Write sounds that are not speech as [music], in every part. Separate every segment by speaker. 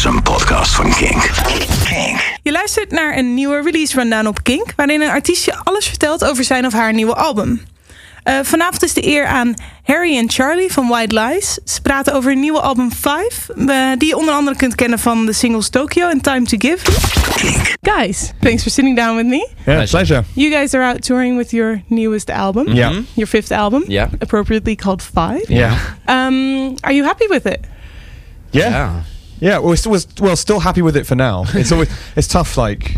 Speaker 1: is een podcast van Kink. Kink.
Speaker 2: Je luistert naar een nieuwe release rundown op Kink, waarin een artiest je alles vertelt over zijn of haar nieuwe album. Uh, vanavond is de eer aan Harry en Charlie van White Lies. Ze praten over een nieuwe album 5, uh, die je onder andere kunt kennen van de singles Tokyo en Time to Give. Guys, thanks for sitting down with me.
Speaker 3: Yeah, pleasure.
Speaker 2: You guys are out touring with your newest album.
Speaker 3: Yeah.
Speaker 2: Your fifth album.
Speaker 4: Yeah.
Speaker 2: Appropriately called 5.
Speaker 3: Yeah.
Speaker 2: Um, are you happy with it?
Speaker 3: Yeah. Yeah. Yeah, well, we're still, we're, well, still happy with it for now. [laughs] It's always it's tough. Like,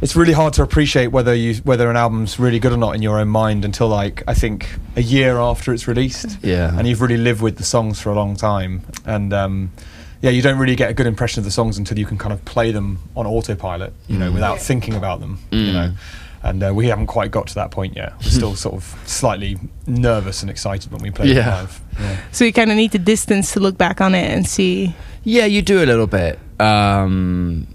Speaker 3: it's really hard to appreciate whether you whether an album's really good or not in your own mind until like I think a year after it's released.
Speaker 4: Yeah.
Speaker 3: and you've really lived with the songs for a long time, and um, yeah, you don't really get a good impression of the songs until you can kind of play them on autopilot, you know, without thinking about them, you know. And uh, we haven't quite got to that point yet. We're still [laughs] sort of slightly nervous and excited when we play
Speaker 4: Yeah.
Speaker 3: live. Yeah.
Speaker 2: So you kind of need the distance to look back on it and see.
Speaker 4: Yeah, you do a little bit. Um,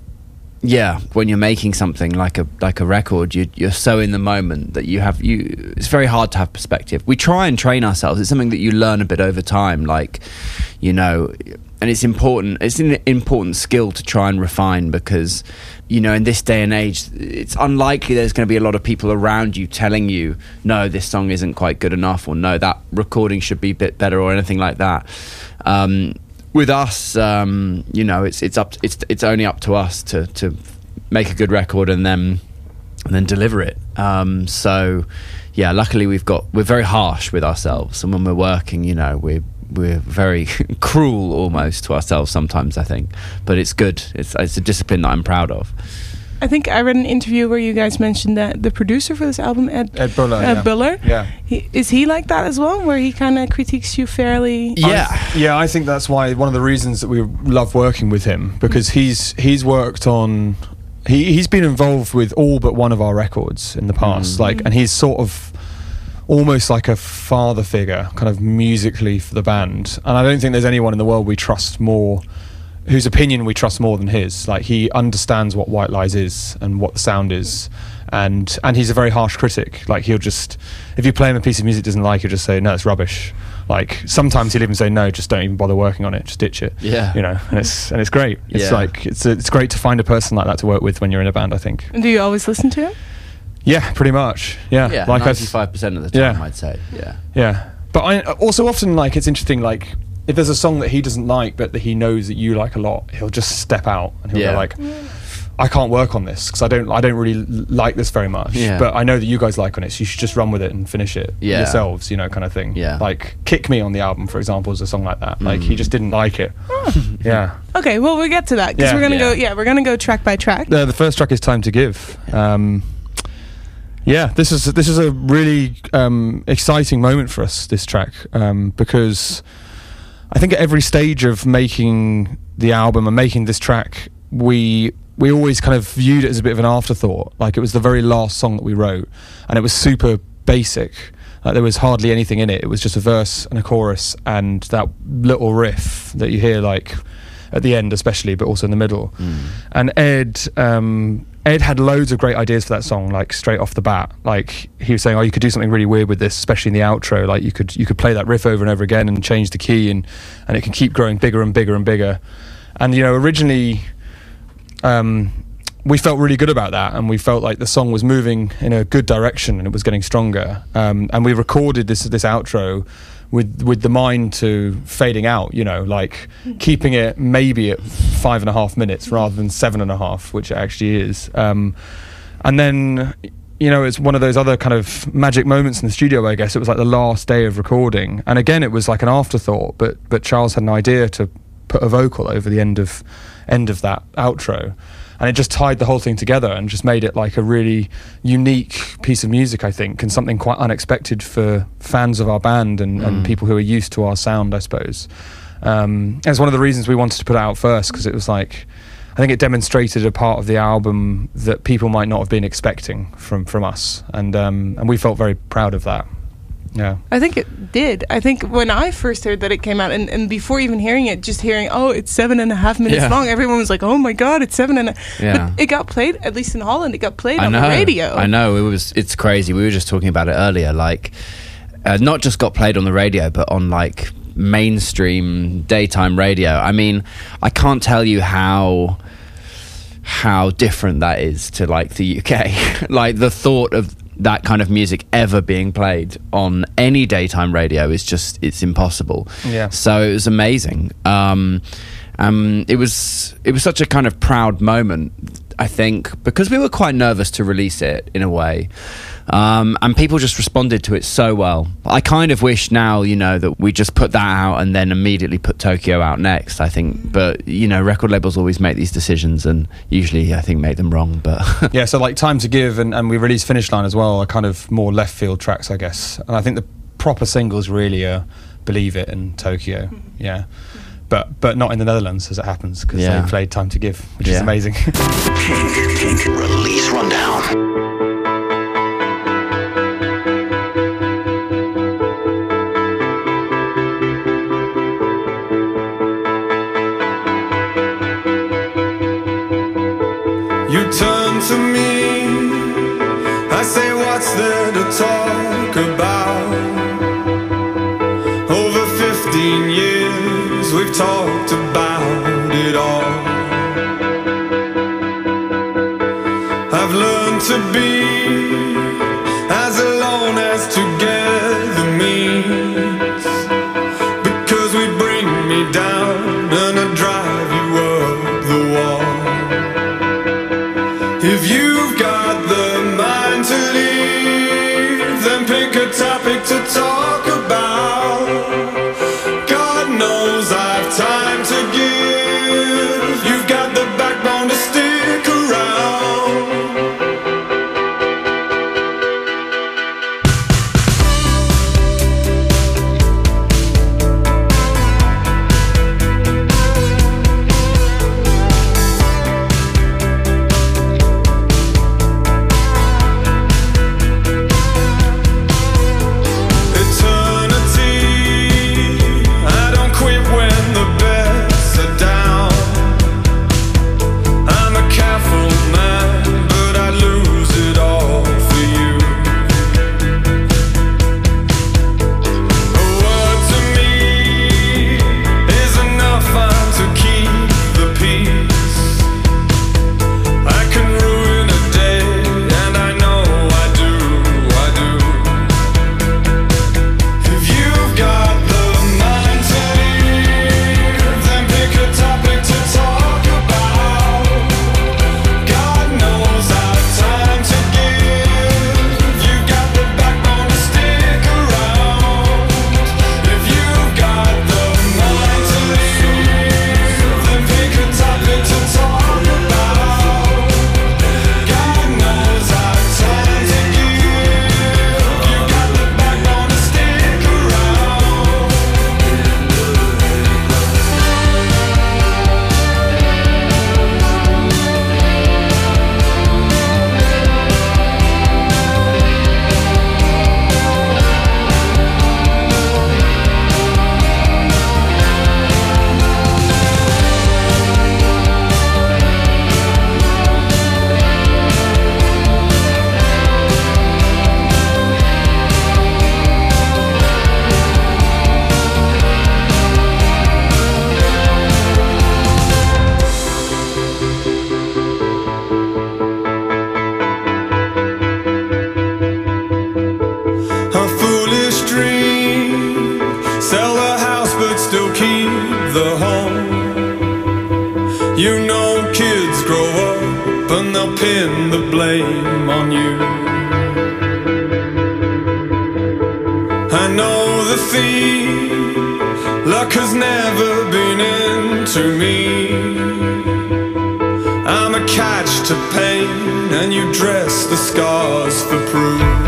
Speaker 4: yeah, when you're making something like a like a record, you, you're so in the moment that you have you. It's very hard to have perspective. We try and train ourselves. It's something that you learn a bit over time. Like, you know, and it's important. It's an important skill to try and refine because, you know, in this day and age, it's unlikely there's going to be a lot of people around you telling you, no, this song isn't quite good enough, or no, that recording should be a bit better, or anything like that. Um, with us, um, you know, it's it's up it's it's only up to us to to make a good record and then and then deliver it. Um, so yeah, luckily we've got we're very harsh with ourselves, and when we're working, you know, we're we're very [laughs] cruel almost to ourselves sometimes. I think, but it's good. It's it's a discipline that I'm proud of.
Speaker 2: I think I read an interview where you guys mentioned that the producer for this album, Ed,
Speaker 3: Ed Buller.
Speaker 2: uh,
Speaker 3: yeah.
Speaker 2: Buller,
Speaker 3: Yeah.
Speaker 2: he, is he like that as well, where he kind of critiques you fairly?
Speaker 4: Yeah.
Speaker 3: I, yeah, I think that's why one of the reasons that we love working with him because he's he's worked on he he's been involved with all but one of our records in the past, like, and he's sort of almost like a father figure, kind of musically for the band. And I don't think there's anyone in the world we trust more. Whose opinion we trust more than his? Like he understands what White Lies is and what the sound is, and and he's a very harsh critic. Like he'll just, if you play him a piece of music he doesn't like, he'll just say no, it's rubbish. Like sometimes he'll even say no, just don't even bother working on it, just ditch it.
Speaker 4: Yeah.
Speaker 3: you know, and it's and it's great. It's
Speaker 4: Yeah.
Speaker 3: like it's it's great to find a person like that to work with when you're in a band. I think.
Speaker 2: And do you always listen to him?
Speaker 3: Yeah, pretty much. Yeah,
Speaker 4: Yeah,
Speaker 3: like I s-
Speaker 4: ninety five percent of the time,
Speaker 3: Yeah.
Speaker 4: I'd say. Yeah.
Speaker 3: Yeah, but I also often like it's interesting. Like if there's a song that he doesn't like, but that he knows that you like a lot, he'll just step out and he'll
Speaker 4: Yeah.
Speaker 3: go like, "I can't work on this because I don't, I don't really like this very much.
Speaker 4: Yeah.
Speaker 3: But I know that you guys like on it, so you should just run with it and finish it
Speaker 4: Yeah.
Speaker 3: yourselves, you know, kind of thing.
Speaker 4: Yeah.
Speaker 3: Like "Kick Me" on the album, for example, is a song like that. Like
Speaker 4: Mm.
Speaker 3: he just didn't like it. [laughs] yeah.
Speaker 2: Okay, well we'll get to that because
Speaker 3: Yeah.
Speaker 2: we're gonna go.
Speaker 4: Yeah.
Speaker 2: Yeah, we're gonna go track by track.
Speaker 3: The, the first track is "Time to Give." Um, yeah, this is this is a really um, exciting moment for us. This track um, because I think at every stage of making the album and making this track, we we always kind of viewed it as a bit of an afterthought. Like it was the very last song that we wrote, and it was super basic. Like there was hardly anything in it. It was just a verse and a chorus and that little riff that you hear like at the end, especially, but also in the middle. And Ed, um, Ed had loads of great ideas for that song, like straight off the bat. Like he was saying, "Oh, you could do something really weird with this, especially in the outro. Like you could you could play that riff over and over again and change the key, and and it can keep growing bigger and bigger and bigger." And you know, originally, um, we felt really good about that, and we felt like the song was moving in a good direction and it was getting stronger. Um, and we recorded this this outro with with the mind to fading out. You know, like keeping it maybe at five and a half minutes rather than seven and a half, which it actually is. Um, and then. You know, it's one of those other kind of magic moments in the studio. I guess it was like the last day of recording, and again, it was like an afterthought. But but Charles had an idea to put a vocal over the end of end of that outro and it just tied the whole thing together and just made it like a really unique piece of music i think and something quite unexpected for fans of our band and, and people who are used to our sound i suppose. Um, and it's one of the reasons we wanted to put it out first because it was like I think it demonstrated a part of the album that people might not have been expecting from from us, and um, and we felt very proud of that. Yeah.
Speaker 2: I think it did. I think when I first heard that it came out, and, and before even hearing it, just hearing, oh, it's seven and a half minutes
Speaker 4: Yeah.
Speaker 2: long, everyone was like, oh my god, it's seven and a.
Speaker 4: Yeah.
Speaker 2: But it got played, at least in Holland, it got played
Speaker 4: I
Speaker 2: on
Speaker 4: know.
Speaker 2: the radio.
Speaker 4: I know. It was. It's crazy. We were just talking about it earlier. Like, uh, not just got played on the radio, but on like mainstream daytime radio. I mean, I can't tell you how how different that is to like the UK. [laughs] like the thought of that kind of music ever being played on any daytime radio is just it's impossible.
Speaker 3: Yeah.
Speaker 4: So it was amazing. Um, um, it was it was such a kind of proud moment. I think because we were quite nervous to release it in a way. Um, and people just responded to it so well. I kind of wish now, you know, that we just put that out and then immediately put Tokyo out next. I think, but you know, record labels always make these decisions, and usually I think make them wrong. But [laughs]
Speaker 3: yeah, so like Time to Give and, and we released Finish Line as well are kind of more left field tracks, I guess. And I think the proper singles really are Believe It and Tokyo. Yeah. But, but not in the Netherlands as it happens because
Speaker 4: Yeah.
Speaker 3: they played Time to Give, which is amazing.
Speaker 1: Kink, [laughs] kink, release rundown.
Speaker 5: To be they'll pin the blame on you. I know the theme. Luck has never been into me. I'm a catch to pain, and you dress the scars for proof.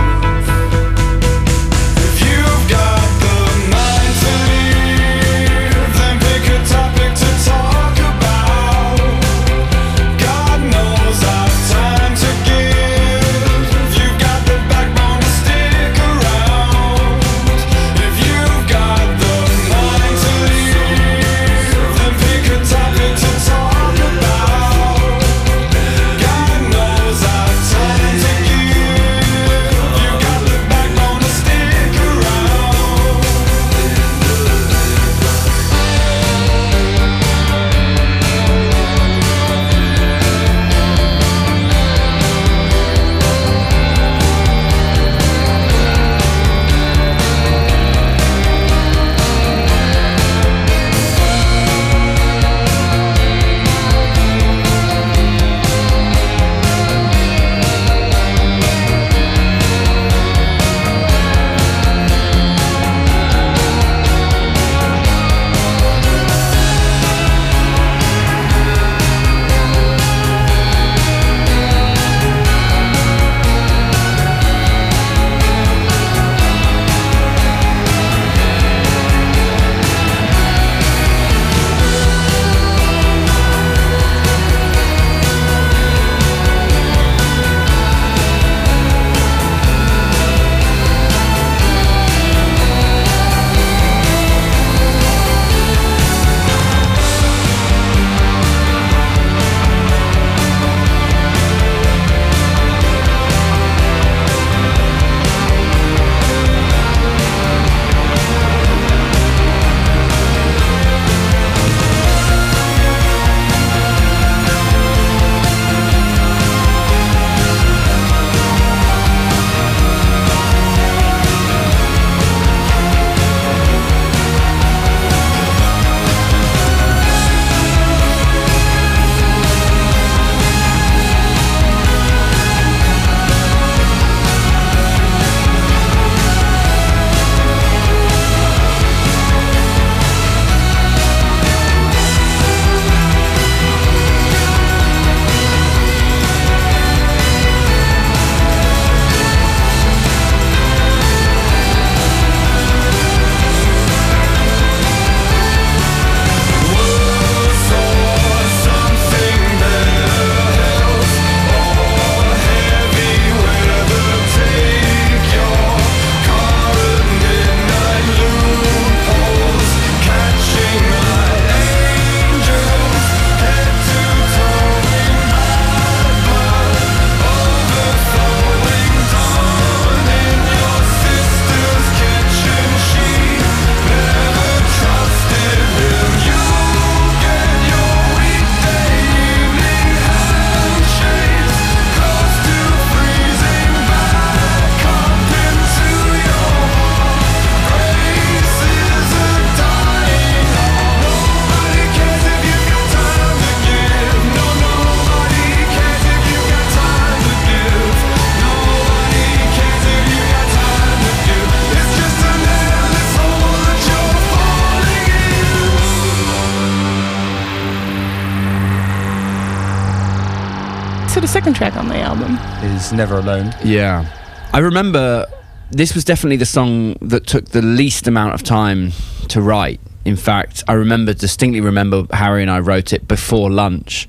Speaker 3: Is Never Alone.
Speaker 4: Yeah. I remember this was definitely the song that took the least amount of time to write. In fact, I remember distinctly remember Harry and I wrote it before lunch.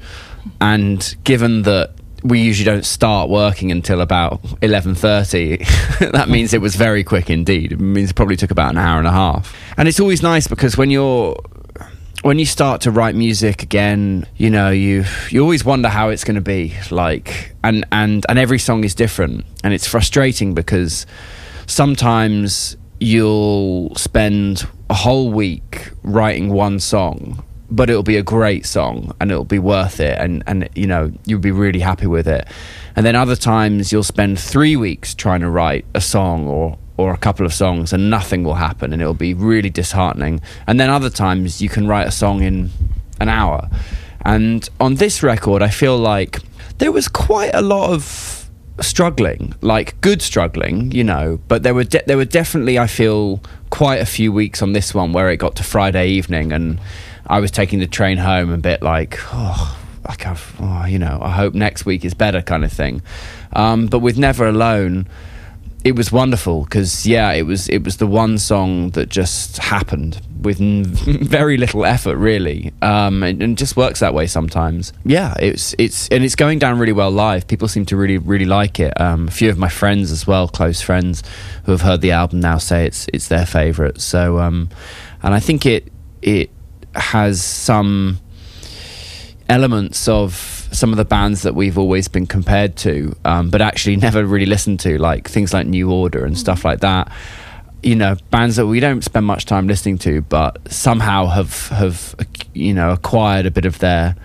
Speaker 4: And given that we usually don't start working until about 11:30 [laughs] that means it was very quick indeed it means it probably took about an hour and a half and it's always nice because when you're when you start to write music again, you know, you you always wonder how it's going to be like and and and every song is different. And it's frustrating because sometimes you'll spend a whole week writing one song but it'll be a great song and it'll be worth it and and you know you'll be really happy with it. And then other times you'll spend 3 weeks trying to write a song or or a couple of songs and nothing will happen and it'll be really disheartening and then other times you can write a song in an hour and on this record I feel like there was quite a lot of struggling, like good struggling, you know. But there were de- there were definitely, I feel, quite a few weeks on this one where it got to Friday evening, and I was taking the train home a bit like, oh, like I've, oh, you know, I hope next week is better, kind of thing. Um, but with Never Alone, it was wonderful because yeah, it was it was the one song that just happened with [laughs] very little effort, really, um, and, and just works that way sometimes. Yeah, it's it's and it's going down really well live. People seem to really really like it. Um, a few of my friends as well, close friends who have heard the album now say it's it's their favourite. So, um, and I think it it has some elements of some of the bands that we've always been compared to, um, but actually [laughs] never really listened to, like things like New Order and stuff like that. You know, bands that we don't spend much time listening to, but somehow have have you know acquired a bit of their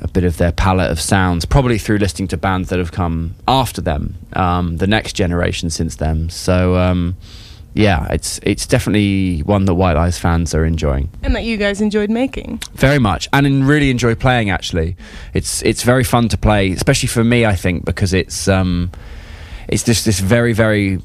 Speaker 4: a bit of their palette of sounds, probably through listening to bands that have come after them, um, the next generation since them. So. Um, yeah, it's it's definitely one that White Lies fans are enjoying.
Speaker 2: And that you guys enjoyed making.
Speaker 4: very much and in- really enjoy playing actually. It's it's very fun to play especially for me i think because it's um it's just this very very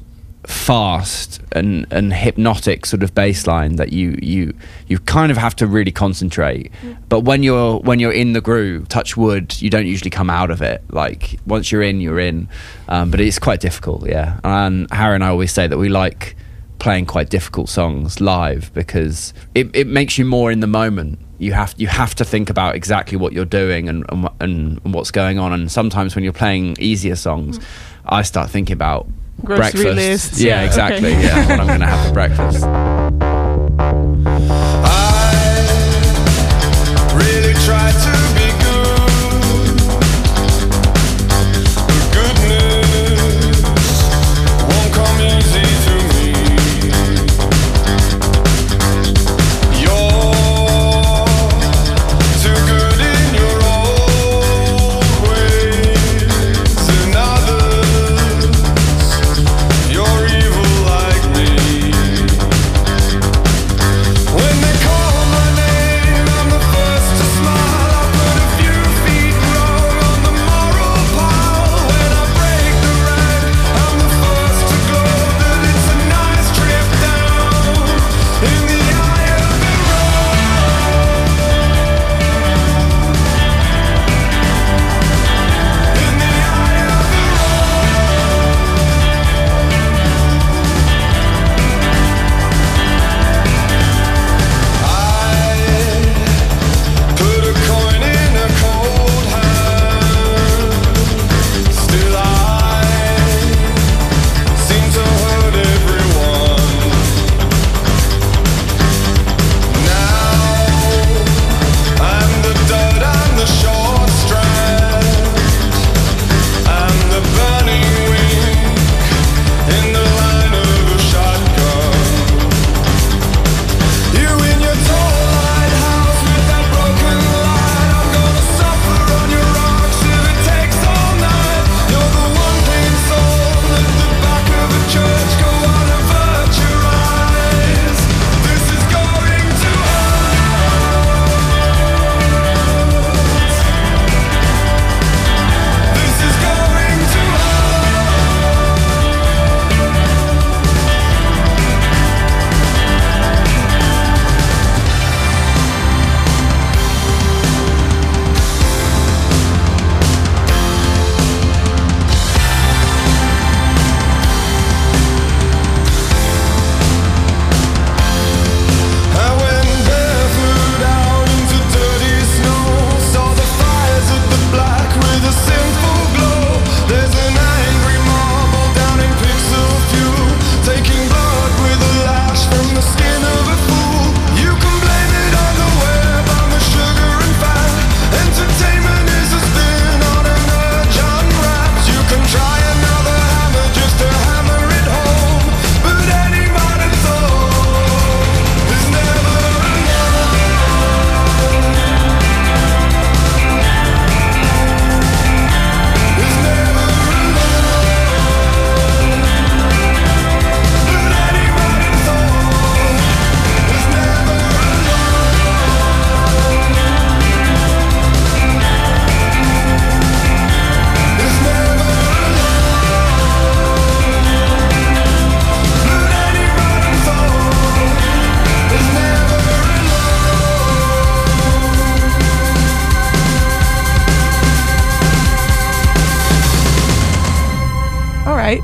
Speaker 4: fast and and hypnotic sort of bass line that you you you kind of have to really concentrate. But when you're when you're in the groove touch wood you don't usually come out of it. Like once you're in you're in. Um, but it's quite difficult yeah. And harry and i always say that we like playing quite difficult songs live because it, it makes you more in the moment. You have you have to think about exactly what you're doing and and, and what's going on. And sometimes when you're playing easier songs, I start thinking about
Speaker 2: Grocery
Speaker 4: breakfast.
Speaker 2: lists,
Speaker 4: Yeah,
Speaker 2: yeah,
Speaker 4: exactly.
Speaker 2: okay.
Speaker 4: Yeah, what I'm going to have for breakfast.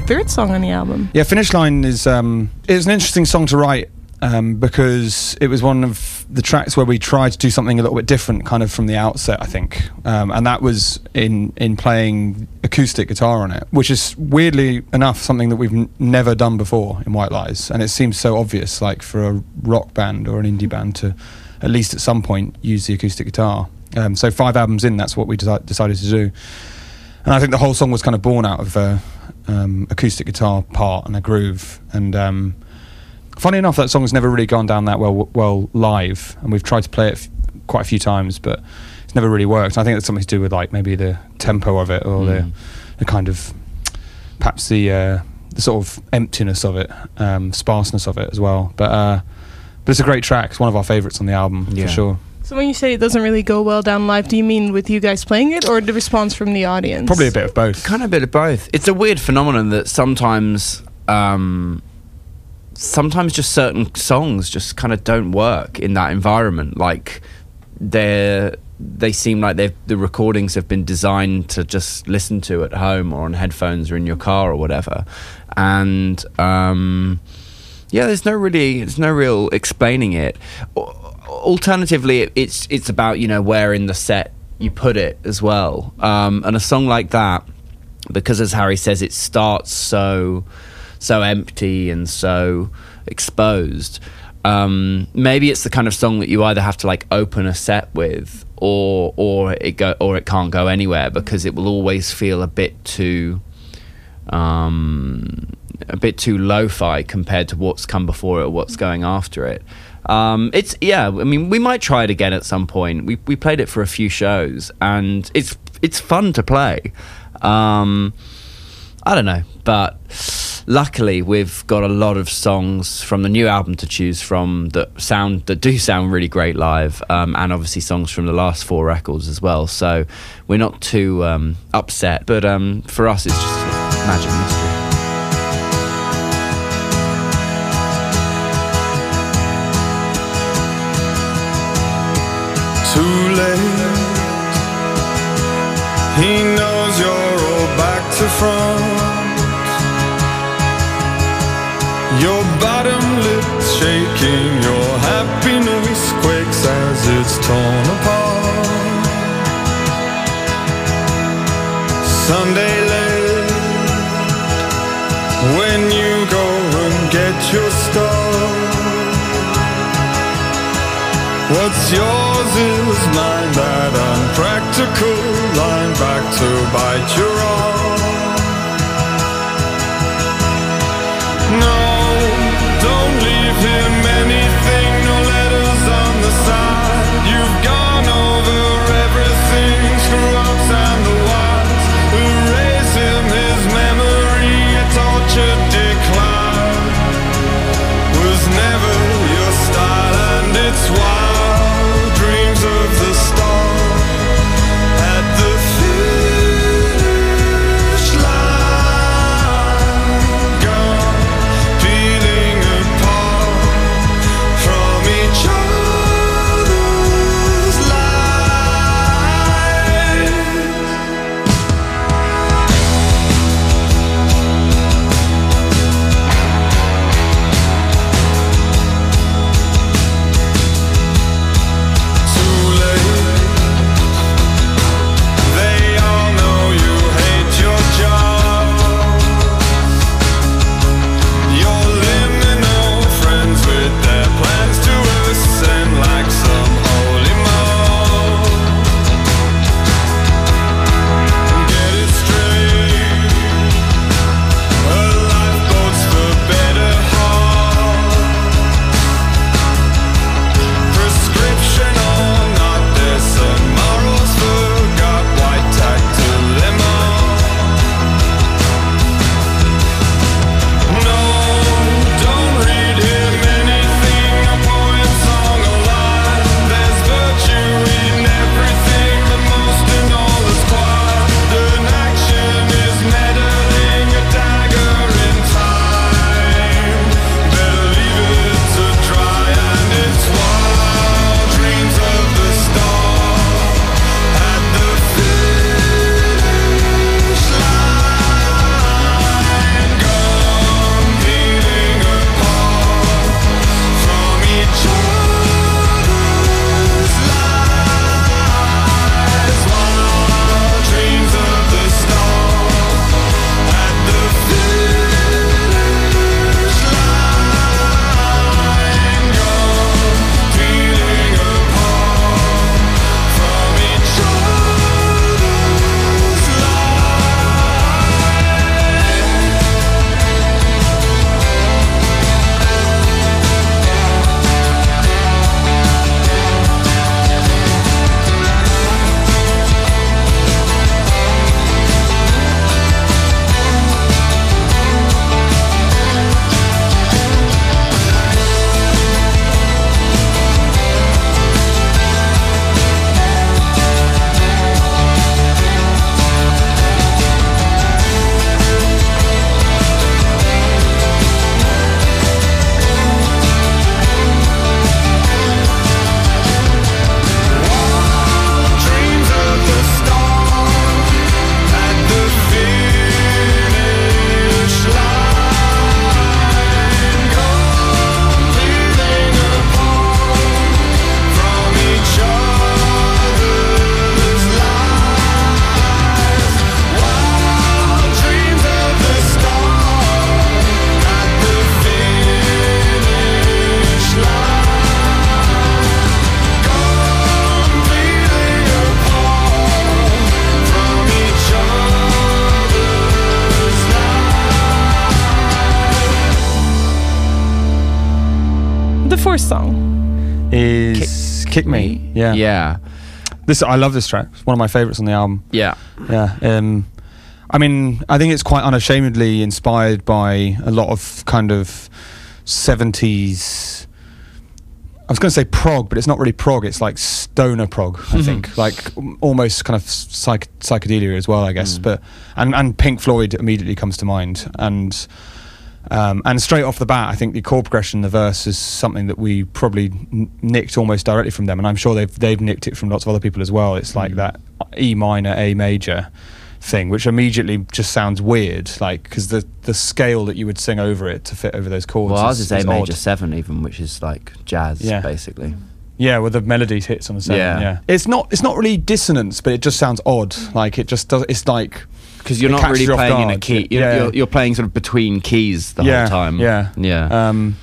Speaker 2: Third Song on the album.
Speaker 3: Yeah, Finish Line is um, it's an interesting song to write um, because it was one of the tracks where we tried to do something a little bit different, kind of from the outset, I think, um, and that was in in playing acoustic guitar on it, which is weirdly enough something that we've n- never done before in White Lies, and it seems so obvious, like for a rock band or an indie band to at least at some point use the acoustic guitar. Um, so five albums in, that's what we deci- decided to do and I think the whole song was kind of born out of a um, acoustic guitar part and a groove. And um, funny enough, that song has never really gone down that well well live, and we've tried to play it f- quite a few times, but it's never really worked. I think it's something to do with like maybe the tempo of it or the the kind of perhaps the uh, the sort of emptiness of it, um, sparseness of it as well. But uh, but it's a great track. It's one of our favourites on the album
Speaker 4: Yeah.
Speaker 3: for sure.
Speaker 2: So when you say it doesn't really go well down live, do you mean with you guys playing it or the response from the audience?
Speaker 3: Probably a bit of both.
Speaker 4: kind of a bit of both. It's a weird phenomenon that sometimes, um, sometimes just certain songs just kind of don't work in that environment. Like they're they seem like they the recordings have been designed to just listen to at home or on headphones or in your car or whatever, and um, yeah, there's no really there's no real explaining it. Al- Alternatively, it's it's about you know where in the set you put it as well, um, and a song like that because as Harry says, it starts so so empty and so exposed. Um, maybe it's the kind of song that you either have to like open a set with, or or it go or it can't go anywhere because it will always feel a bit too um, a bit too lo-fi compared to what's come before it or what's going after it. Um, it's yeah. I mean, we might try it again at some point. We we played it for a few shows, and it's it's fun to play. Um, I don't know, but luckily we've got a lot of songs from the new album to choose from that sound that do sound really great live, um, and obviously songs from the last four records as well. So we're not too um, upset, but um, for us it's just magic mystery.
Speaker 5: Back to front. Your bottom lip shaking, your happiness quakes as it's torn apart. Sunday late, when you go and get your stuff. What's yours is mine, that unpractical line back to bite your arm.
Speaker 3: Yeah.
Speaker 4: Yeah.
Speaker 3: This I love this track. It's one of my favorites on the album.
Speaker 4: Yeah.
Speaker 3: Yeah. Um, I mean, I think it's quite unashamedly inspired by a lot of kind of 70s. I was going to say prog, but it's not really prog. It's like stoner prog, I think, like almost kind of psych- psychedelia as well, I guess. But and and Pink Floyd immediately comes to mind, and um, and straight off the bat, I think the chord progression, in the verse, is something that we probably n- nicked almost directly from them, and I'm sure they've they've nicked it from lots of other people as well. It's like that E minor, A major thing, which immediately just sounds weird, like because the the scale that you would sing over it to fit over those chords.
Speaker 4: Well, ours is A
Speaker 3: odd.
Speaker 4: major seven, even, which is like jazz,
Speaker 3: Yeah.
Speaker 4: basically.
Speaker 3: Yeah, with the melody hits on the seven.
Speaker 4: Yeah.
Speaker 3: Yeah. it's not it's not really dissonance, but it just sounds odd. Like it just does. It's like
Speaker 4: Because you're not really
Speaker 3: you
Speaker 4: playing in a key. You're,
Speaker 3: Yeah.
Speaker 4: you're, you're playing sort of between keys the
Speaker 3: yeah,
Speaker 4: whole time.
Speaker 3: Yeah,
Speaker 4: Yeah.
Speaker 3: Um,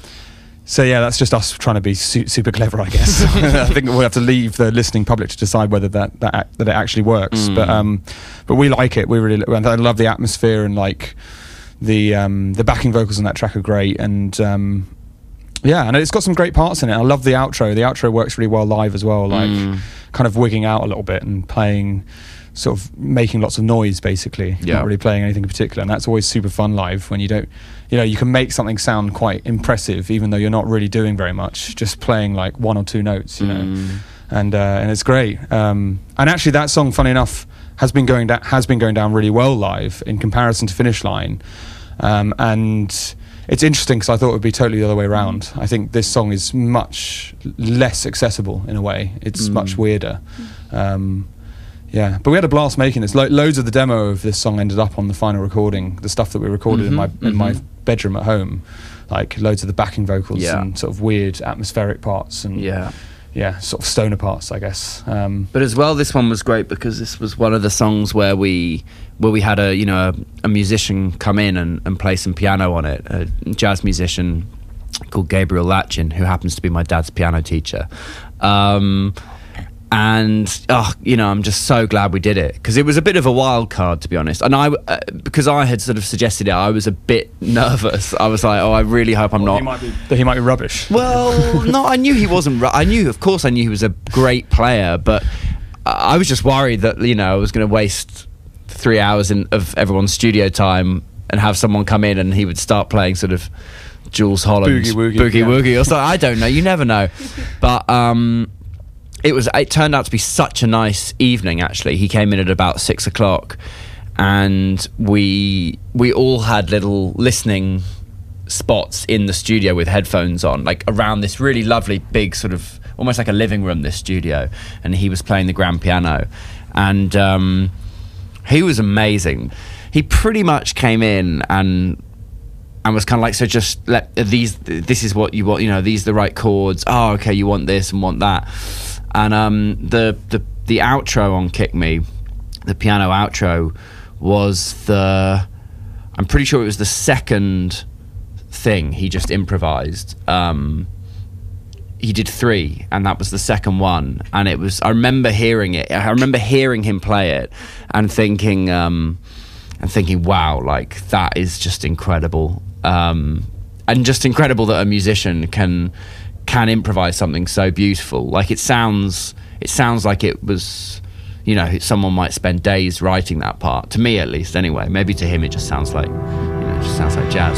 Speaker 3: so yeah, that's just us trying to be su- super clever, I guess. [laughs] I think we'll have to leave the listening public to decide whether that that, that it actually works. But
Speaker 4: Mm.
Speaker 3: um, but we like it. We really I love the atmosphere and like the um, the backing vocals on that track are great and. Um, yeah, and it's got some great parts in it. I love the outro. The outro works really well live as well, like
Speaker 4: Mm.
Speaker 3: kind of wigging out a little bit and playing, sort of making lots of noise, basically.
Speaker 4: Yeah.
Speaker 3: Not really playing anything in particular, and that's always super fun live when you don't, you know, you can make something sound quite impressive even though you're not really doing very much, just playing like one or two notes, you know,
Speaker 4: Mm.
Speaker 3: and uh, and it's great. Um, and actually, that song, funny enough, has been going down has been going down really well live in comparison to Finish Line, um, and. It's interesting because I thought it would be totally the other way around. I think this song is much less accessible in a way. It's
Speaker 4: Mm.
Speaker 3: much weirder. Um, yeah, but we had a blast making this. Lo- loads of the demo of this song ended up on the final recording. The stuff that we recorded in my
Speaker 4: Mhm,
Speaker 3: in my bedroom at home, like loads of the backing vocals
Speaker 4: Yeah.
Speaker 3: and sort of weird atmospheric parts and
Speaker 4: Yeah.
Speaker 3: yeah, sort of stoner parts, I guess. Um,
Speaker 4: But as well, this one was great because this was one of the songs where we where we had a you know a, a musician come in and, and play some piano on it, a jazz musician called Gabriel Latchin, who happens to be my dad's piano teacher. Um, and oh, you know, I'm just so glad we did it because it was a bit of a wild card, to be honest. And I, uh, because I had sort of suggested it, I was a bit [laughs] nervous. I was like, oh, I really hope I'm not.
Speaker 3: he might be, that he might be rubbish.
Speaker 4: Well, [laughs] no, I knew he wasn't. ru- I knew, of course, I knew he was a great player, but I I was just worried that you know I was going to waste three hours in, of everyone's studio time and have someone come in and he would start playing sort of Jools Holland
Speaker 3: Boogie Woogie,
Speaker 4: boogie
Speaker 3: yeah.
Speaker 4: woogie or something. I don't know. You never know, [laughs] but um, it was. It turned out to be such a nice evening. Actually, he came in at about six o'clock, and we we all had little listening spots in the studio with headphones on, like around this really lovely big sort of almost like a living room. This studio, and he was playing the grand piano, and um, he was amazing. He pretty much came in and and was kind of like, so just let these. This is what you want. You know, these are the right chords. Oh, okay, you want this and want that. And um, the the the outro on Kick Me, the piano outro, was the. I'm pretty sure it was the second thing he just improvised. Um, he did three, and that was the second one. And it was. I remember hearing it. I remember hearing him play it, and thinking, um, and thinking, wow, like that is just incredible. Um, and just incredible that a musician can can improvise something so beautiful. Like it sounds, it sounds like it was. You know, someone might spend days writing that part. To me, at least, anyway. Maybe to him, it just sounds like, you know, it just sounds like jazz.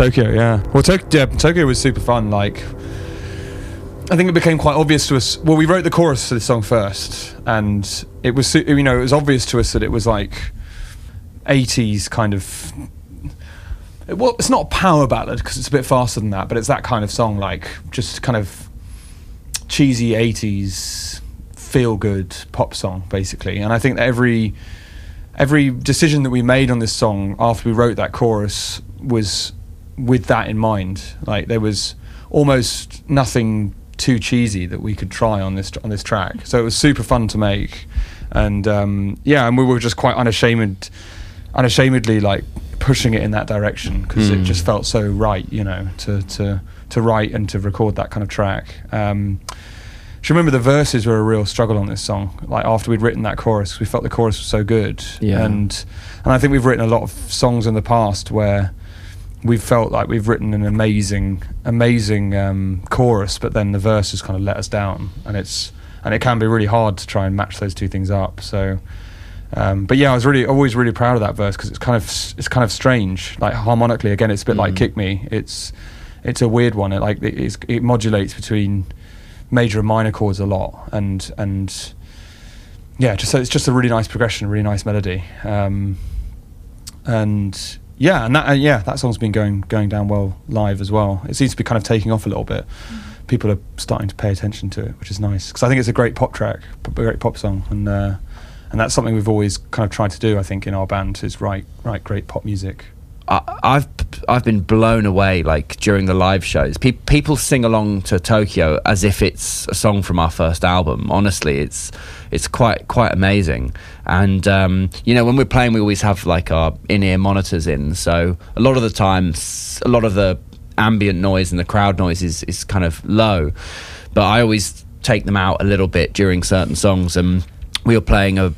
Speaker 4: Tokyo.
Speaker 3: Yeah. Well, Tok- yeah, Tokyo was super fun. Like, I think it became quite obvious to us. Well, we wrote the chorus for this song first, and it was, you know, it was obvious to us that it was like 80s kind of. Well, it's not a power ballad because it's a bit faster than that, but it's that kind of song, like just kind of cheesy 80s feel good pop song, basically. And I think that every every decision that we made on this song after we wrote that chorus was with that in mind. Like there was almost nothing too cheesy that we could try on this on this track. So it was super fun to make, and um, yeah, and we were just quite unashamed, unashamedly like pushing it in that direction because it just felt so right, you know, to to to write and to record that kind of track. Um, do you remember the verses were a real struggle on this song? Like after we'd written that chorus, we felt the chorus was so good,
Speaker 4: Yeah.
Speaker 3: and and I think we've written a lot of songs in the past where we've felt like we've written an amazing, amazing um, chorus, but then the verses kind of let us down, and it's and it can be really hard to try and match those two things up. So, um, but yeah, I was really always really proud of that verse because it's kind of it's kind of strange, like harmonically. Again, it's a bit like
Speaker 4: Mm.
Speaker 3: "Kick Me." It's it's a weird one. It like it, it's, it modulates between major and minor chords a lot, and and yeah, just so it's just a really nice progression, really nice melody, um, and yeah, and that uh, yeah, that song's been going going down well live as well. It seems to be kind of taking off a little bit. People are starting to pay attention to it, which is nice because I think it's a great pop track, a great pop song, and uh, and that's something we've always kind of tried to do. I think in our band is write write great pop music.
Speaker 4: I, I've I've been blown away like during the live shows. Pe- people sing along to Tokyo as if it's a song from our first album. Honestly, it's it's quite quite amazing. And um, you know, when we're playing, we always have like our in-ear monitors in. So a lot of the times, a lot of the ambient noise and the crowd noise is is kind of low. But I always take them out a little bit during certain songs. And we were playing a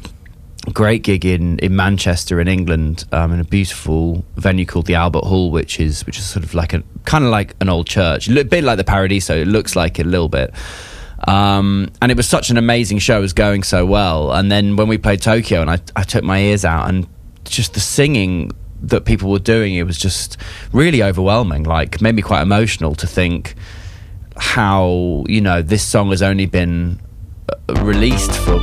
Speaker 4: great gig in, in Manchester in England um, in a beautiful venue called the Albert Hall, which is which is sort of like a kind of like an old church, a bit like the Paradiso. It looks like it a little bit. Um, and it was such an amazing show, it was going so well. And then when we played Tokyo, and I, I took my ears out, and just the singing that people were doing, it was just really overwhelming. Like made me quite emotional to think how you know this song has only been uh, released for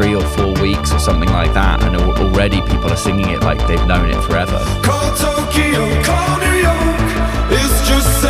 Speaker 4: three or four weeks or something like that, and already people are singing it like they've known it forever.
Speaker 5: Call Tokyo, call New York. It's just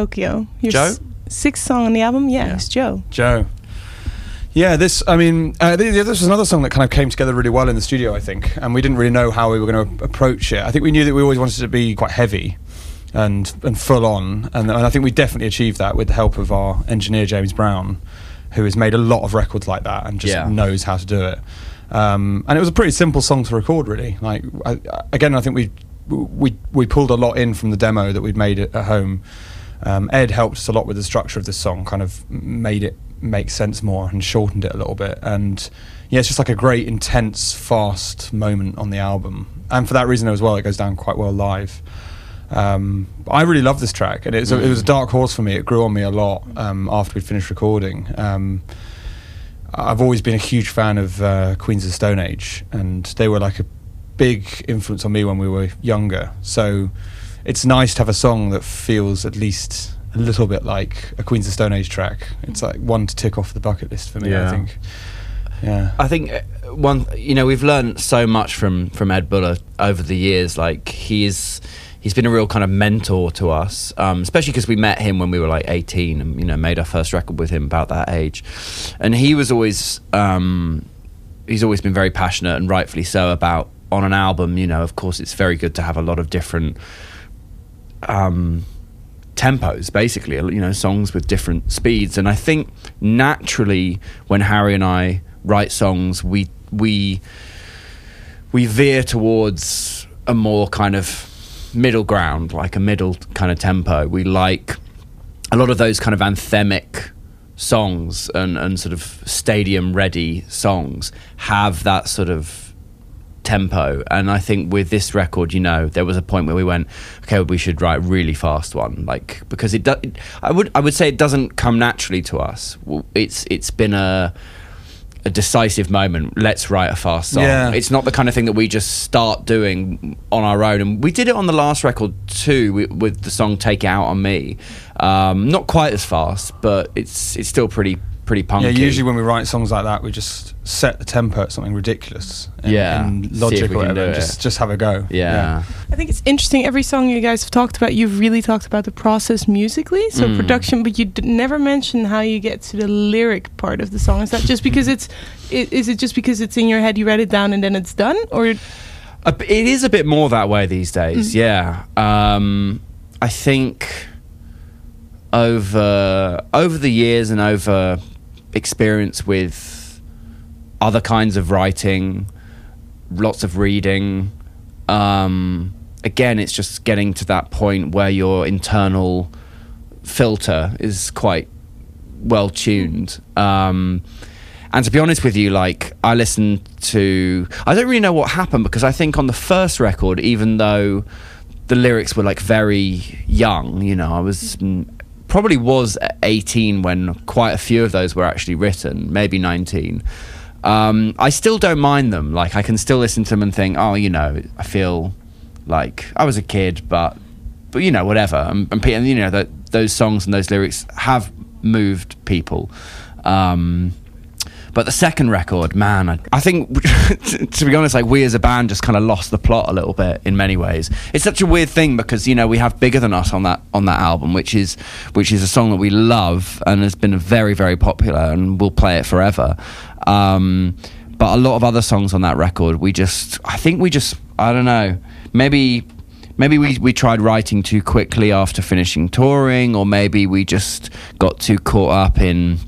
Speaker 2: Tokyo, your
Speaker 3: Jo?
Speaker 2: s- sixth song on the album. Yeah, it's Jo.
Speaker 3: Jo. Yeah, this. I mean, uh, th- this was another song that kind of came together really well in the studio, I think, and we didn't really know how we were going to approach it. I think we knew that we always wanted it to be quite heavy and and full on, and, and I think we definitely achieved that with the help of our engineer James Brown, who has made a lot of records like that and just
Speaker 4: Yeah.
Speaker 3: knows how to do it. Um, and it was a pretty simple song to record, really. Like I, again, I think we we we pulled a lot in from the demo that we'd made at, at home. Um, Ed helped us a lot with the structure of this song, kind of made it make sense more and shortened it a little bit. And yeah, it's just like a great, intense, fast moment on the album. And for that reason as well, it goes down quite well live. Um, I really love this track, and it's a, it was a dark horse for me. It grew on me a lot um, after we'd finished recording. Um, I've always been a huge fan of uh, Queens of the Stone Age, and they were like a big influence on me when we were younger. So it's nice to have a song that feels at least a little bit like a Queens of Stone Age track. It's like one to tick off the bucket list for me. I think. Yeah.
Speaker 4: I think uh, one, you know, we've learned so much from from Ed Buller over the years. Like he's he's been a real kind of mentor to us, um, especially because we met him when we were like eighteen, and you know, made our first record with him about that age. And he was always um, he's always been very passionate and rightfully so about on an album. You know, of course, it's very good to have a lot of different. Um, tempos basically you know songs with different speeds. And i think naturally when harry and i write songs we we we veer towards a more kind of middle ground like a middle kind of tempo. We like a lot of those kind of anthemic songs and, and sort of stadium ready songs have that sort of tempo. And i think with this record you know there was a point where we went okay we should write a really fast one like because it does i would i would say it doesn't come naturally to us. It's it's been a a decisive moment. Let's write a fast song.
Speaker 3: Yeah.
Speaker 4: it's not the kind of thing that we just start doing on our own. And we did it on the last record too with, with the song take it out on me. Um, not quite as fast but it's it's still pretty pretty punky
Speaker 3: Yeah, usually when we write songs like that, we just set the tempo at something ridiculous. And,
Speaker 4: Yeah.
Speaker 3: and
Speaker 4: See if
Speaker 3: logic
Speaker 4: we
Speaker 3: or
Speaker 4: can
Speaker 3: whatever.
Speaker 4: do
Speaker 3: and
Speaker 4: it.
Speaker 3: Just just have a go.
Speaker 4: yeah.
Speaker 2: I think it's interesting. Every song you guys have talked about, you've really talked about the process musically, so
Speaker 4: Mm.
Speaker 2: production, but you d- never mention how you get to the lyric part of the song. Is that just because it's? i- Is it just because it's in your head? You write it down and then it's done, or
Speaker 4: A b- It is a bit more that way these days, yeah. Um, I think over over the years and over experience with other kinds of writing, lots of reading. Um, again, it's just getting to that point where your internal filter is quite well tuned. Um, and to be honest with you, like I listened to, I don't really know what happened because I think on the first record, even though the lyrics were like very young, you know, I was probably was 18 when quite a few of those were actually written, maybe 19. Um, I still don't mind them. Like I can still listen to them and think, oh, you know, I feel like I was a kid, but but you know, whatever. And, and, you know those songs and those lyrics have moved people. Um, but the second record, man, I, I think [laughs] to be honest, like we as a band just kind of lost the plot a little bit in many ways. It's such a weird thing because you know we have bigger than us on that on that album, which is which is a song that we love and has been very very popular and we'll play it forever. Um, but a lot of other songs on that record, we just I think we just I don't know maybe maybe we, we tried writing too quickly after finishing touring or maybe we just got too caught up in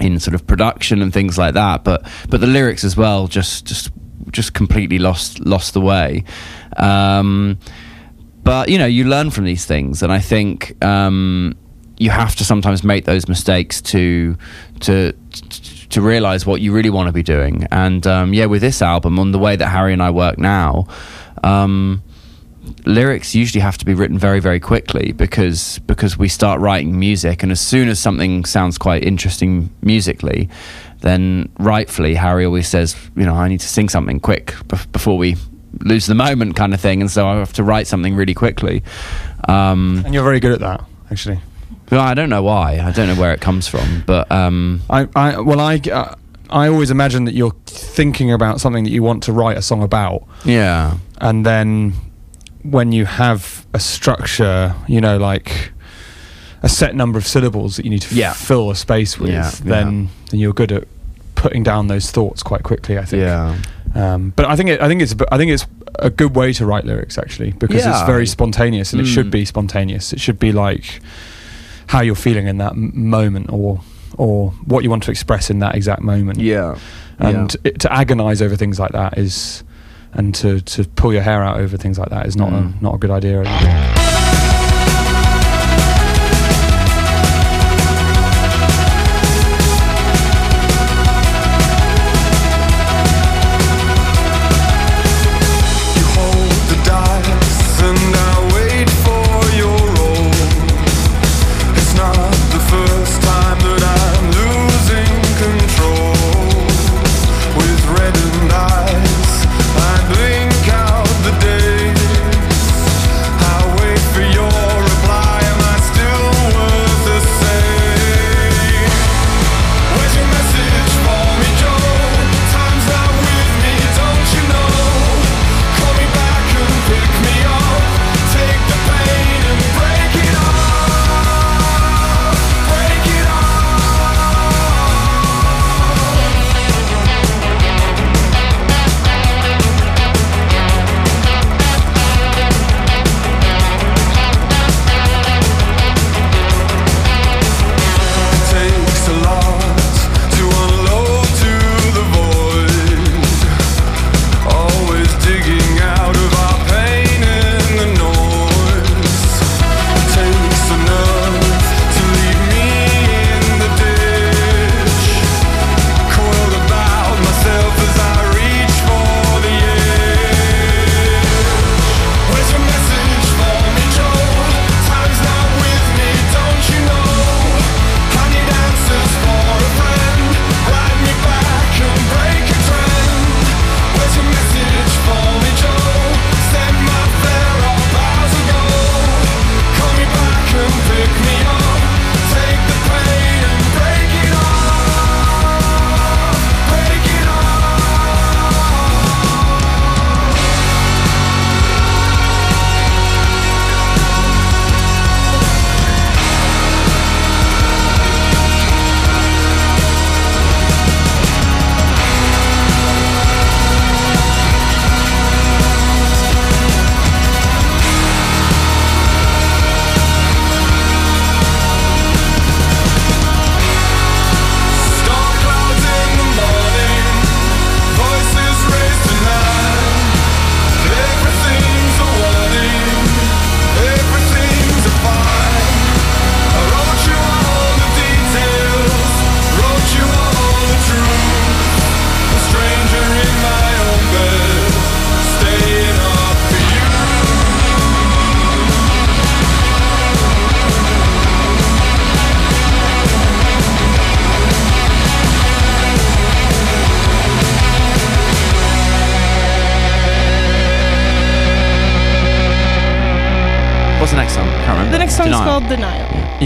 Speaker 4: in sort of production and things like that but but the lyrics as well just just just completely lost lost the way. Um, but you know you learn from these things and i think um, you have to sometimes make those mistakes to to to realize what you really want to be doing. And um, yeah with this album on the way that harry and i work now um, lyrics usually have to be written very very quickly because because we start writing music and as soon as something sounds quite interesting musically then rightfully harry always says you know i need to sing something quick bef- before we lose the moment kind of thing and so i have to write something really quickly. Um,
Speaker 3: And you're very good at that, actually.
Speaker 4: but i don't know why. I don't know where it comes from but um,
Speaker 3: I, I well, I, uh, I always imagine that you're thinking about something that you want to write a song about,
Speaker 4: yeah.
Speaker 3: And then when you have a structure, you know, like a set number of syllables that you need to
Speaker 4: Yeah.
Speaker 3: fill a space with,
Speaker 4: Yeah,
Speaker 3: then then you're good at putting down those thoughts quite quickly. I think.
Speaker 4: Yeah.
Speaker 3: Um, but I think it, I think it's I think it's a good way to write lyrics actually because it's very spontaneous and it should
Speaker 4: Mm.
Speaker 3: be spontaneous. It should be like how you're feeling in that m- moment or or what you want to express in that exact moment.
Speaker 4: Yeah.
Speaker 3: And it, to agonize over things like that is and to, to pull your hair out over things like that is not
Speaker 4: Mm.
Speaker 3: a not a good idea.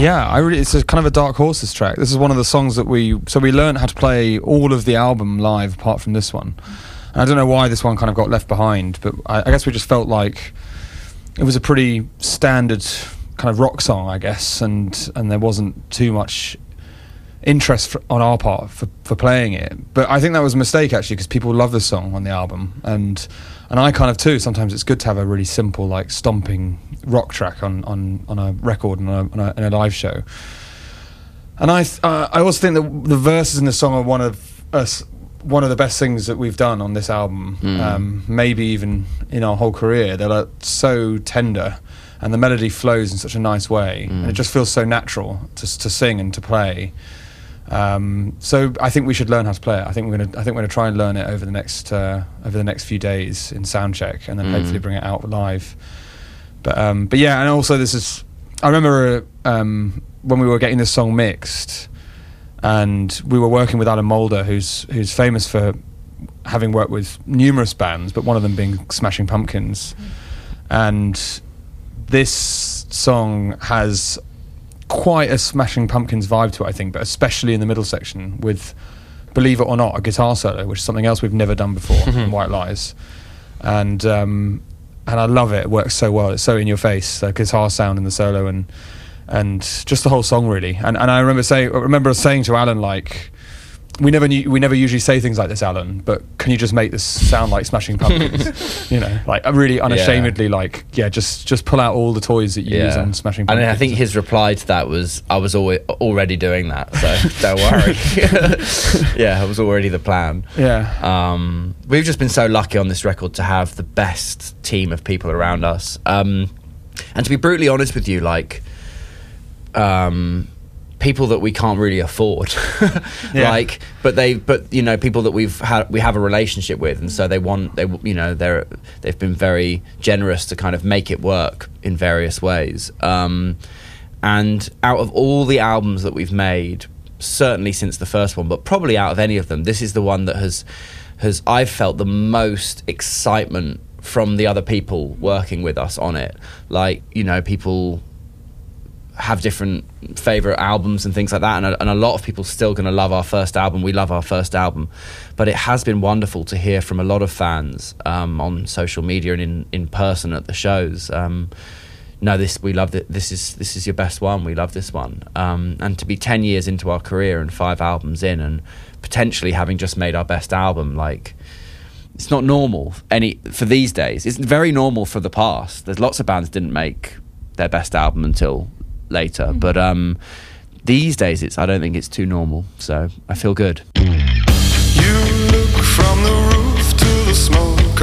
Speaker 3: Yeah, I really, it's kind of a dark horses track. This is one of the songs that we so we learned how to play all of the album live apart from this one. And I don't know why this one kind of got left behind, but I, I guess we just felt like it was a pretty standard kind of rock song, I guess, and and there wasn't too much interest for, on our part for, for playing it. But I think that was a mistake actually because people love the song on the album, and and I kind of too. Sometimes it's good to have a really simple like stomping rock track on on, on a record and on a, on a, in a live show. And I th- uh, I also think that the verses in the song are one of us one of the best things that we've done on this album. Um, maybe even in our whole career. They're like so tender. And the melody flows in such a nice way, and it just feels so natural to, to sing and to play. Um, so I think we should learn how to play it. I think we're gonna. I think we're gonna try and learn it over the next uh, over the next few days in sound check, and then hopefully bring it out live. But um, but yeah, and also this is. I remember uh, um, when we were getting this song mixed, and we were working with Alan Moulder, who's who's famous for having worked with numerous bands, but one of them being Smashing Pumpkins, and this song has quite a Smashing Pumpkins vibe to it, I think, but especially in the middle section with, believe it or not, a guitar solo, which is something else we've never done before [laughs] in White Lies. And um, and I love it. It works so well. It's so in your face. The guitar sound in the solo and and just the whole song really. And and I remember saying I remember saying to Alan like. We never knew, we never usually say things like this, Alan. But can you just make this sound like Smashing Pumpkins? [laughs] you know, like really unashamedly, like yeah, just just pull out all the toys that you use on Smashing
Speaker 4: and
Speaker 3: Pumpkins.
Speaker 4: I think his reply to that was, "I was always, already doing that, so [laughs] don't worry." [laughs] yeah, it was already the plan.
Speaker 3: yeah,
Speaker 4: Um, we've just been so lucky on this record to have the best team of people around us. Um, and to be brutally honest with you, like, um, people that we can't really afford, [laughs]
Speaker 3: Yeah.
Speaker 4: like, but they, but you know, people that we've had, we have a relationship with, and so they want, they, you know, they're, they've been very generous to kind of make it work in various ways. Um, and out of all the albums that we've made, certainly since the first one, but probably out of any of them, this is the one that has has I've felt the most excitement from the other people working with us on it. Like you know, people have different favorite albums and things like that, and a, and a lot of people still going to love our first album. We love our first album, but it has been wonderful to hear from a lot of fans um, on social media and in in person at the shows. Um, no, this we love it. This is this is your best one. We love this one. Um, and to be ten years into our career and five albums in, and potentially having just made our best album, like it's not normal any for these days. It's very normal for the past. There's lots of bands didn't make their best album until later, but um, these days it's I don't think it's too normal. So I feel good.
Speaker 5: You look from the roof to the smoke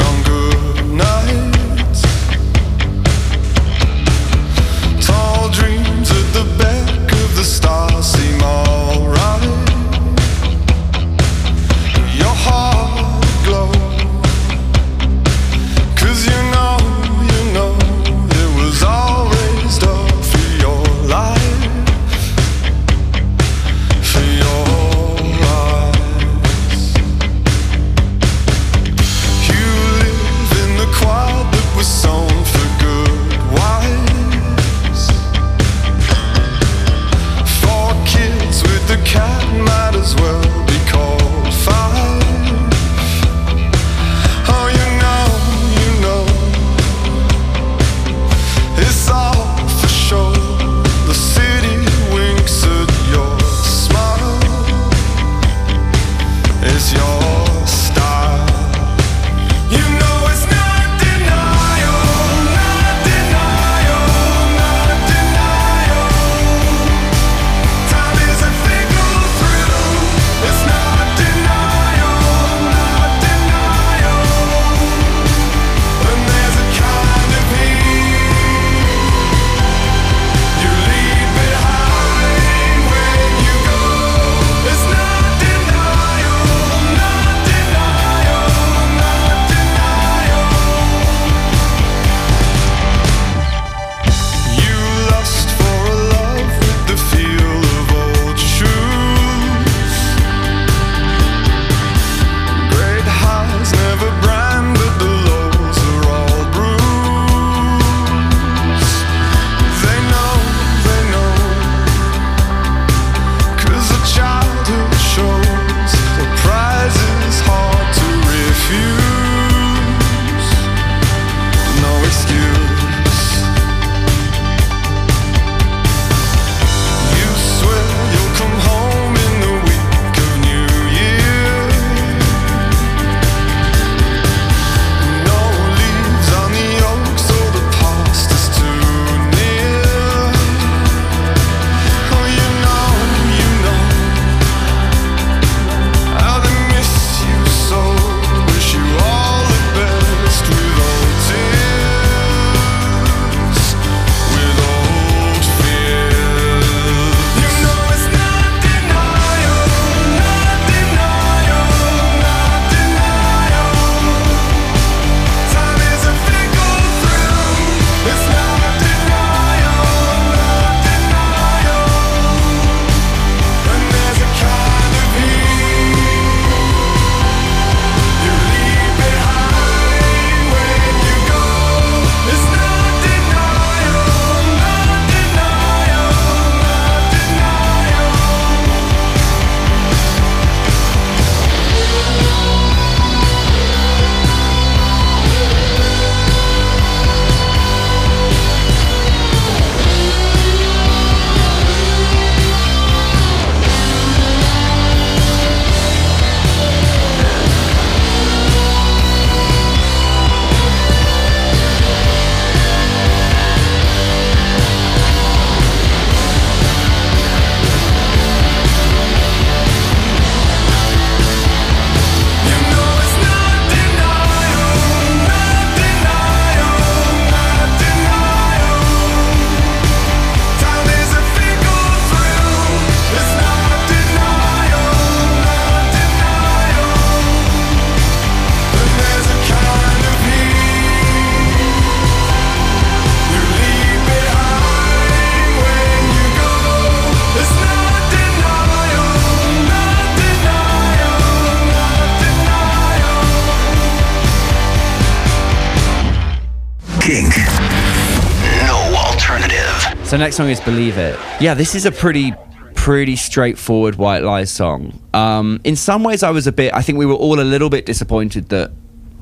Speaker 4: next song is "Believe It." Yeah, this is a pretty, pretty straightforward White Lies song. Um, in some ways, I was a bit. I think we were all a little bit disappointed that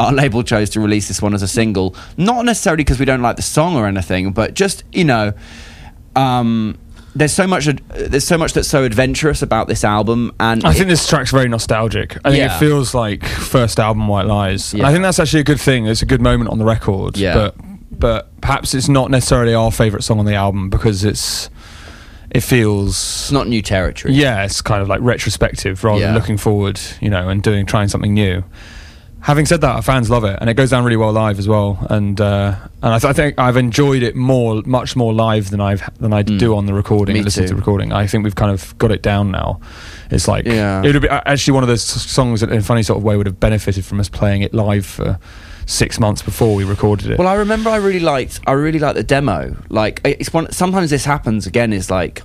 Speaker 4: our label chose to release this one as a single. Not necessarily because we don't like the song or anything, but just you know, um, there's so much. There's so much that's so adventurous about this album, and
Speaker 3: I
Speaker 4: it-
Speaker 3: think this track's very nostalgic. I think
Speaker 4: Yeah.
Speaker 3: it feels like first album White Lies.
Speaker 4: Yeah.
Speaker 3: I think that's actually a good thing. It's a good moment on the record.
Speaker 4: Yeah.
Speaker 3: But but perhaps it's not necessarily our favourite song on the album because it's it feels
Speaker 4: it's not new territory.
Speaker 3: yeah, it's kind of like retrospective rather
Speaker 4: Yeah.
Speaker 3: than looking forward, you know, and doing trying something new. Having said that, our fans love it, and it goes down really well live as well. And uh, and I, th- I think I've enjoyed it more, much more live than I've than I do on the recording.
Speaker 4: Mm. Me
Speaker 3: listen to the recording. I think we've kind of got it down now. It's like
Speaker 4: Yeah.
Speaker 3: it would be actually one of those songs that, in a funny sort of way, would have benefited from us playing it live for six months before we recorded it.
Speaker 4: Well, I remember I really liked I really liked the demo. Like it's one. Sometimes this happens again. Is like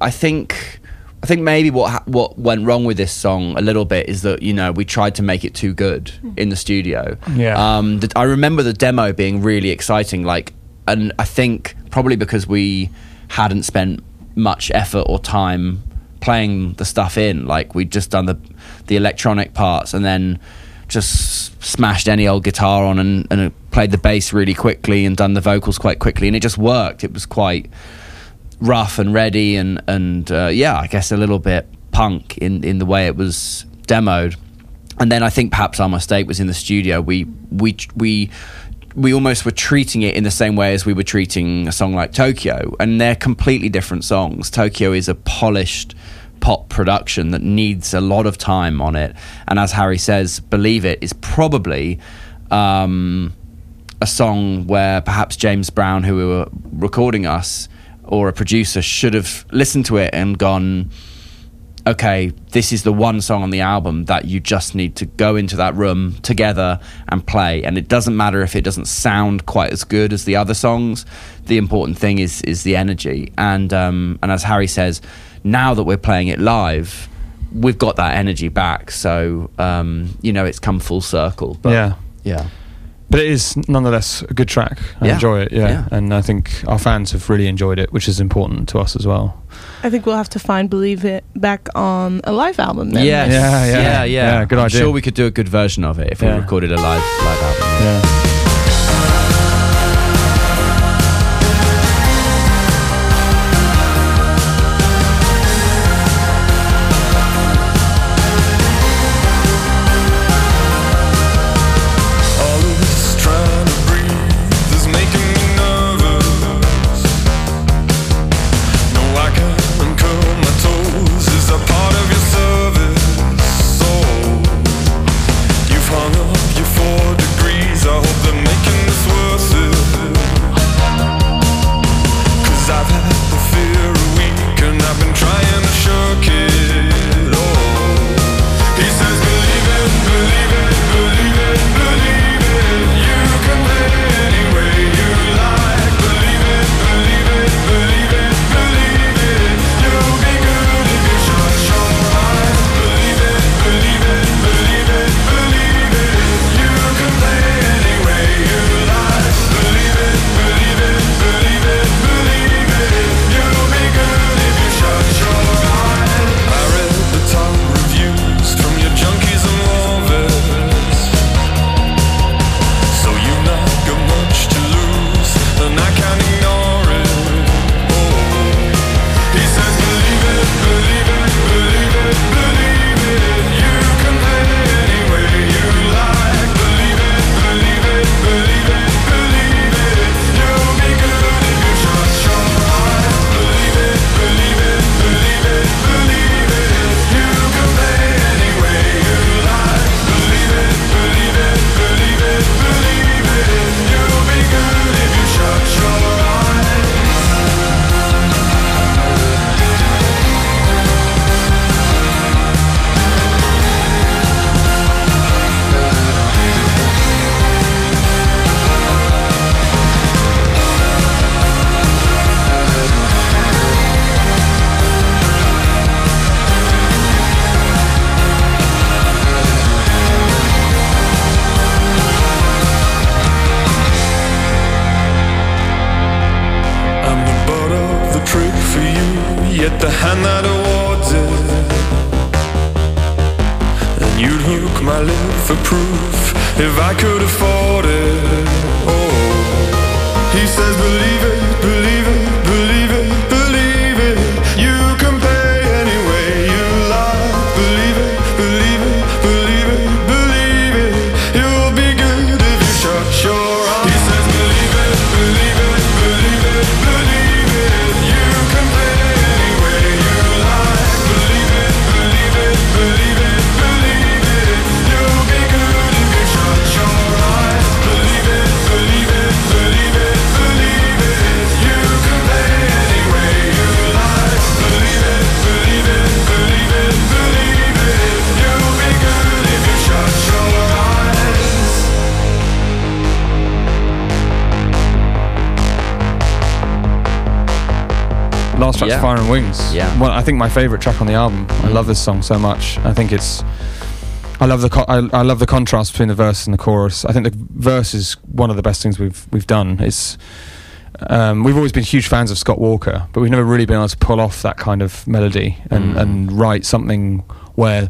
Speaker 4: I think I think maybe what ha- what went wrong with this song a little bit is that you know we tried to make it too good in the studio.
Speaker 3: Yeah.
Speaker 4: Um, the, I remember the demo being really exciting. Like, and I think probably because we hadn't spent much effort or time playing the stuff in. Like we'd just done the the electronic parts and then just smashed any old guitar on and, and played the bass really quickly and done the vocals quite quickly and it just worked. It was quite rough and ready and and uh, yeah, I guess a little bit punk in in the way it was demoed. And then I think perhaps our mistake was in the studio. We we we we almost were treating it in the same way as we were treating a song like Tokyo, and they're completely different songs. Tokyo is a polished pop production that needs a lot of time on it, and as Harry says, "Believe It is probably. Um, a song where perhaps James Brown, who were recording us, or a producer should have listened to it and gone, okay, this is the one song on the album that you just need to go into that room together and play. And it doesn't matter if it doesn't sound quite as good as the other songs. The important thing is is the energy. And um, and as Harry says, now that we're playing it live, we've got that energy back. So um, you know, it's come full circle. But
Speaker 3: yeah.
Speaker 4: yeah.
Speaker 3: But it is nonetheless a good track. I
Speaker 4: Yeah.
Speaker 3: enjoy it, yeah.
Speaker 4: Yeah.
Speaker 3: And I think our fans have really enjoyed it, which is important to us as well.
Speaker 2: I think we'll have to find Believe It back on a live album then.
Speaker 4: Yes.
Speaker 3: Yeah, yeah.
Speaker 4: yeah, yeah.
Speaker 3: Yeah, good
Speaker 4: I'm
Speaker 3: idea.
Speaker 4: sure we could do a good version of it if we recorded a live live album.
Speaker 3: Yeah. Think my favourite track on the album. I love this song so much. I think it's. I love the co- I, I love the contrast between the verse and the chorus. I think the verse is one of the best things we've we've done. It's um, we've always been huge fans of Scott Walker, but we've never really been able to pull off that kind of melody and,
Speaker 4: Mm.
Speaker 3: and write something where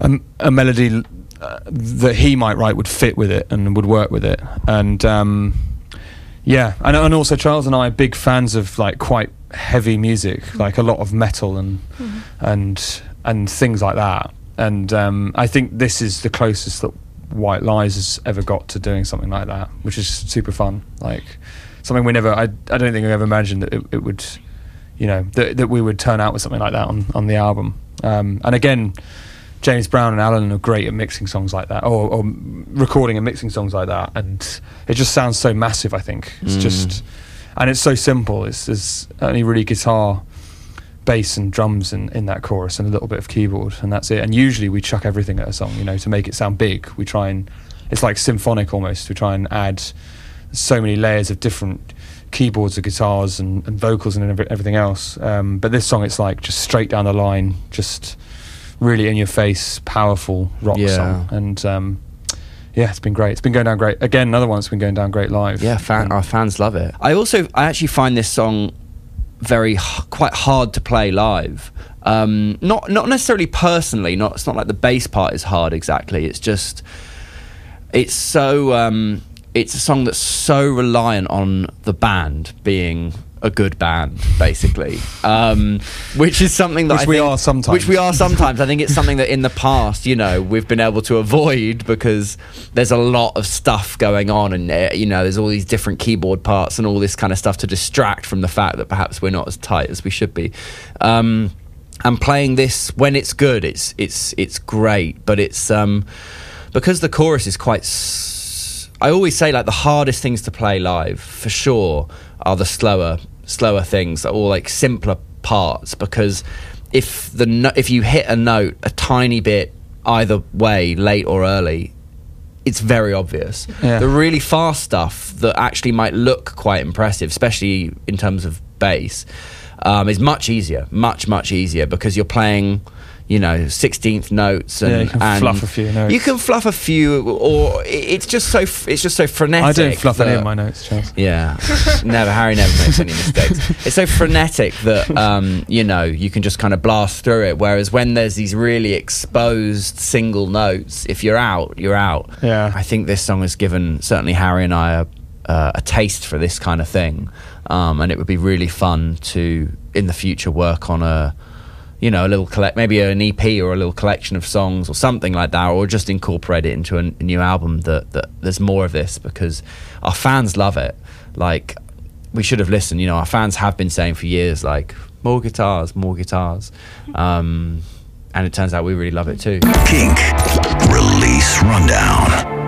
Speaker 3: a, a melody uh, that he might write would fit with it and would work with it. And um, yeah, and, and also Charles and I are big fans of like quite heavy music, like a lot of metal and and and things like that. And um, I think this is the closest that White Lies has ever got to doing something like that, which is super fun. Like something we never, I, I don't think we ever imagined that it, it would, you know, that, that we would turn out with something like that on, on the album. Um, and again, James Brown and Alan are great at mixing songs like that, or, or recording and mixing songs like that, and it just sounds so massive. I think it's just, and it's so simple. It's there's only really guitar, bass, and drums in, in that chorus, and a little bit of keyboard, and that's it. And usually we chuck everything at a song, you know, to make it sound big. We try and it's like symphonic almost. We try and add so many layers of different keyboards and guitars and, and vocals and every- everything else. Um, but this song, it's like just straight down the line, just really in your face, powerful rock
Speaker 4: Yeah.
Speaker 3: song. And um, yeah, it's been great. It's been going down great. Again, another one that's been going down great live.
Speaker 4: Yeah, fan, our fans love it. I also, I actually find this song very quite hard to play live. Um, not not necessarily personally. Not it's not like the bass part is hard exactly. It's just it's so um, it's a song that's so reliant on the band being a good band, basically, um, which is something that
Speaker 3: Which we are sometimes.
Speaker 4: Which we are sometimes. I think it's something that in the past, you know, we've been able to avoid because there's a lot of stuff going on, and you know, there's all these different keyboard parts and all this kind of stuff to distract from the fact that perhaps we're not as tight as we should be. Um, and playing this when it's good, it's it's it's great, but it's um, because the chorus is quite. S- I always say like the hardest things to play live for sure are the slower slower things or like simpler parts because if the no- if you hit a note a tiny bit either way late or early it's very obvious.
Speaker 3: Yeah.
Speaker 4: The really fast stuff that actually might look quite impressive, especially in terms of bass, um, is much easier, much much easier because you're playing, you know, sixteenth notes and,
Speaker 3: Yeah, you can
Speaker 4: and
Speaker 3: fluff a few notes.
Speaker 4: You can fluff a few, or it's just so it's just so frenetic.
Speaker 3: I don't fluff any of my notes, Charles. [laughs]
Speaker 4: yeah, [laughs] never. Harry never makes any mistakes. It's so frenetic that [laughs] um, you know you can just kind of blast through it. Whereas when there's these really exposed single notes, if you're out, you're out.
Speaker 3: Yeah.
Speaker 4: I think this song has given certainly Harry and I a, uh, a taste for this kind of thing, um, and it would be really fun to in the future work on a. You know, a little collect, maybe an EP or a little collection of songs or something like that, or just incorporate it into a, a new album. That, that there's more of this because our fans love it. Like, we should have listened. You know, our fans have been saying for years, like, more guitars, more guitars. Um, and it turns out we really love it too.
Speaker 1: Kink. Release Rundown.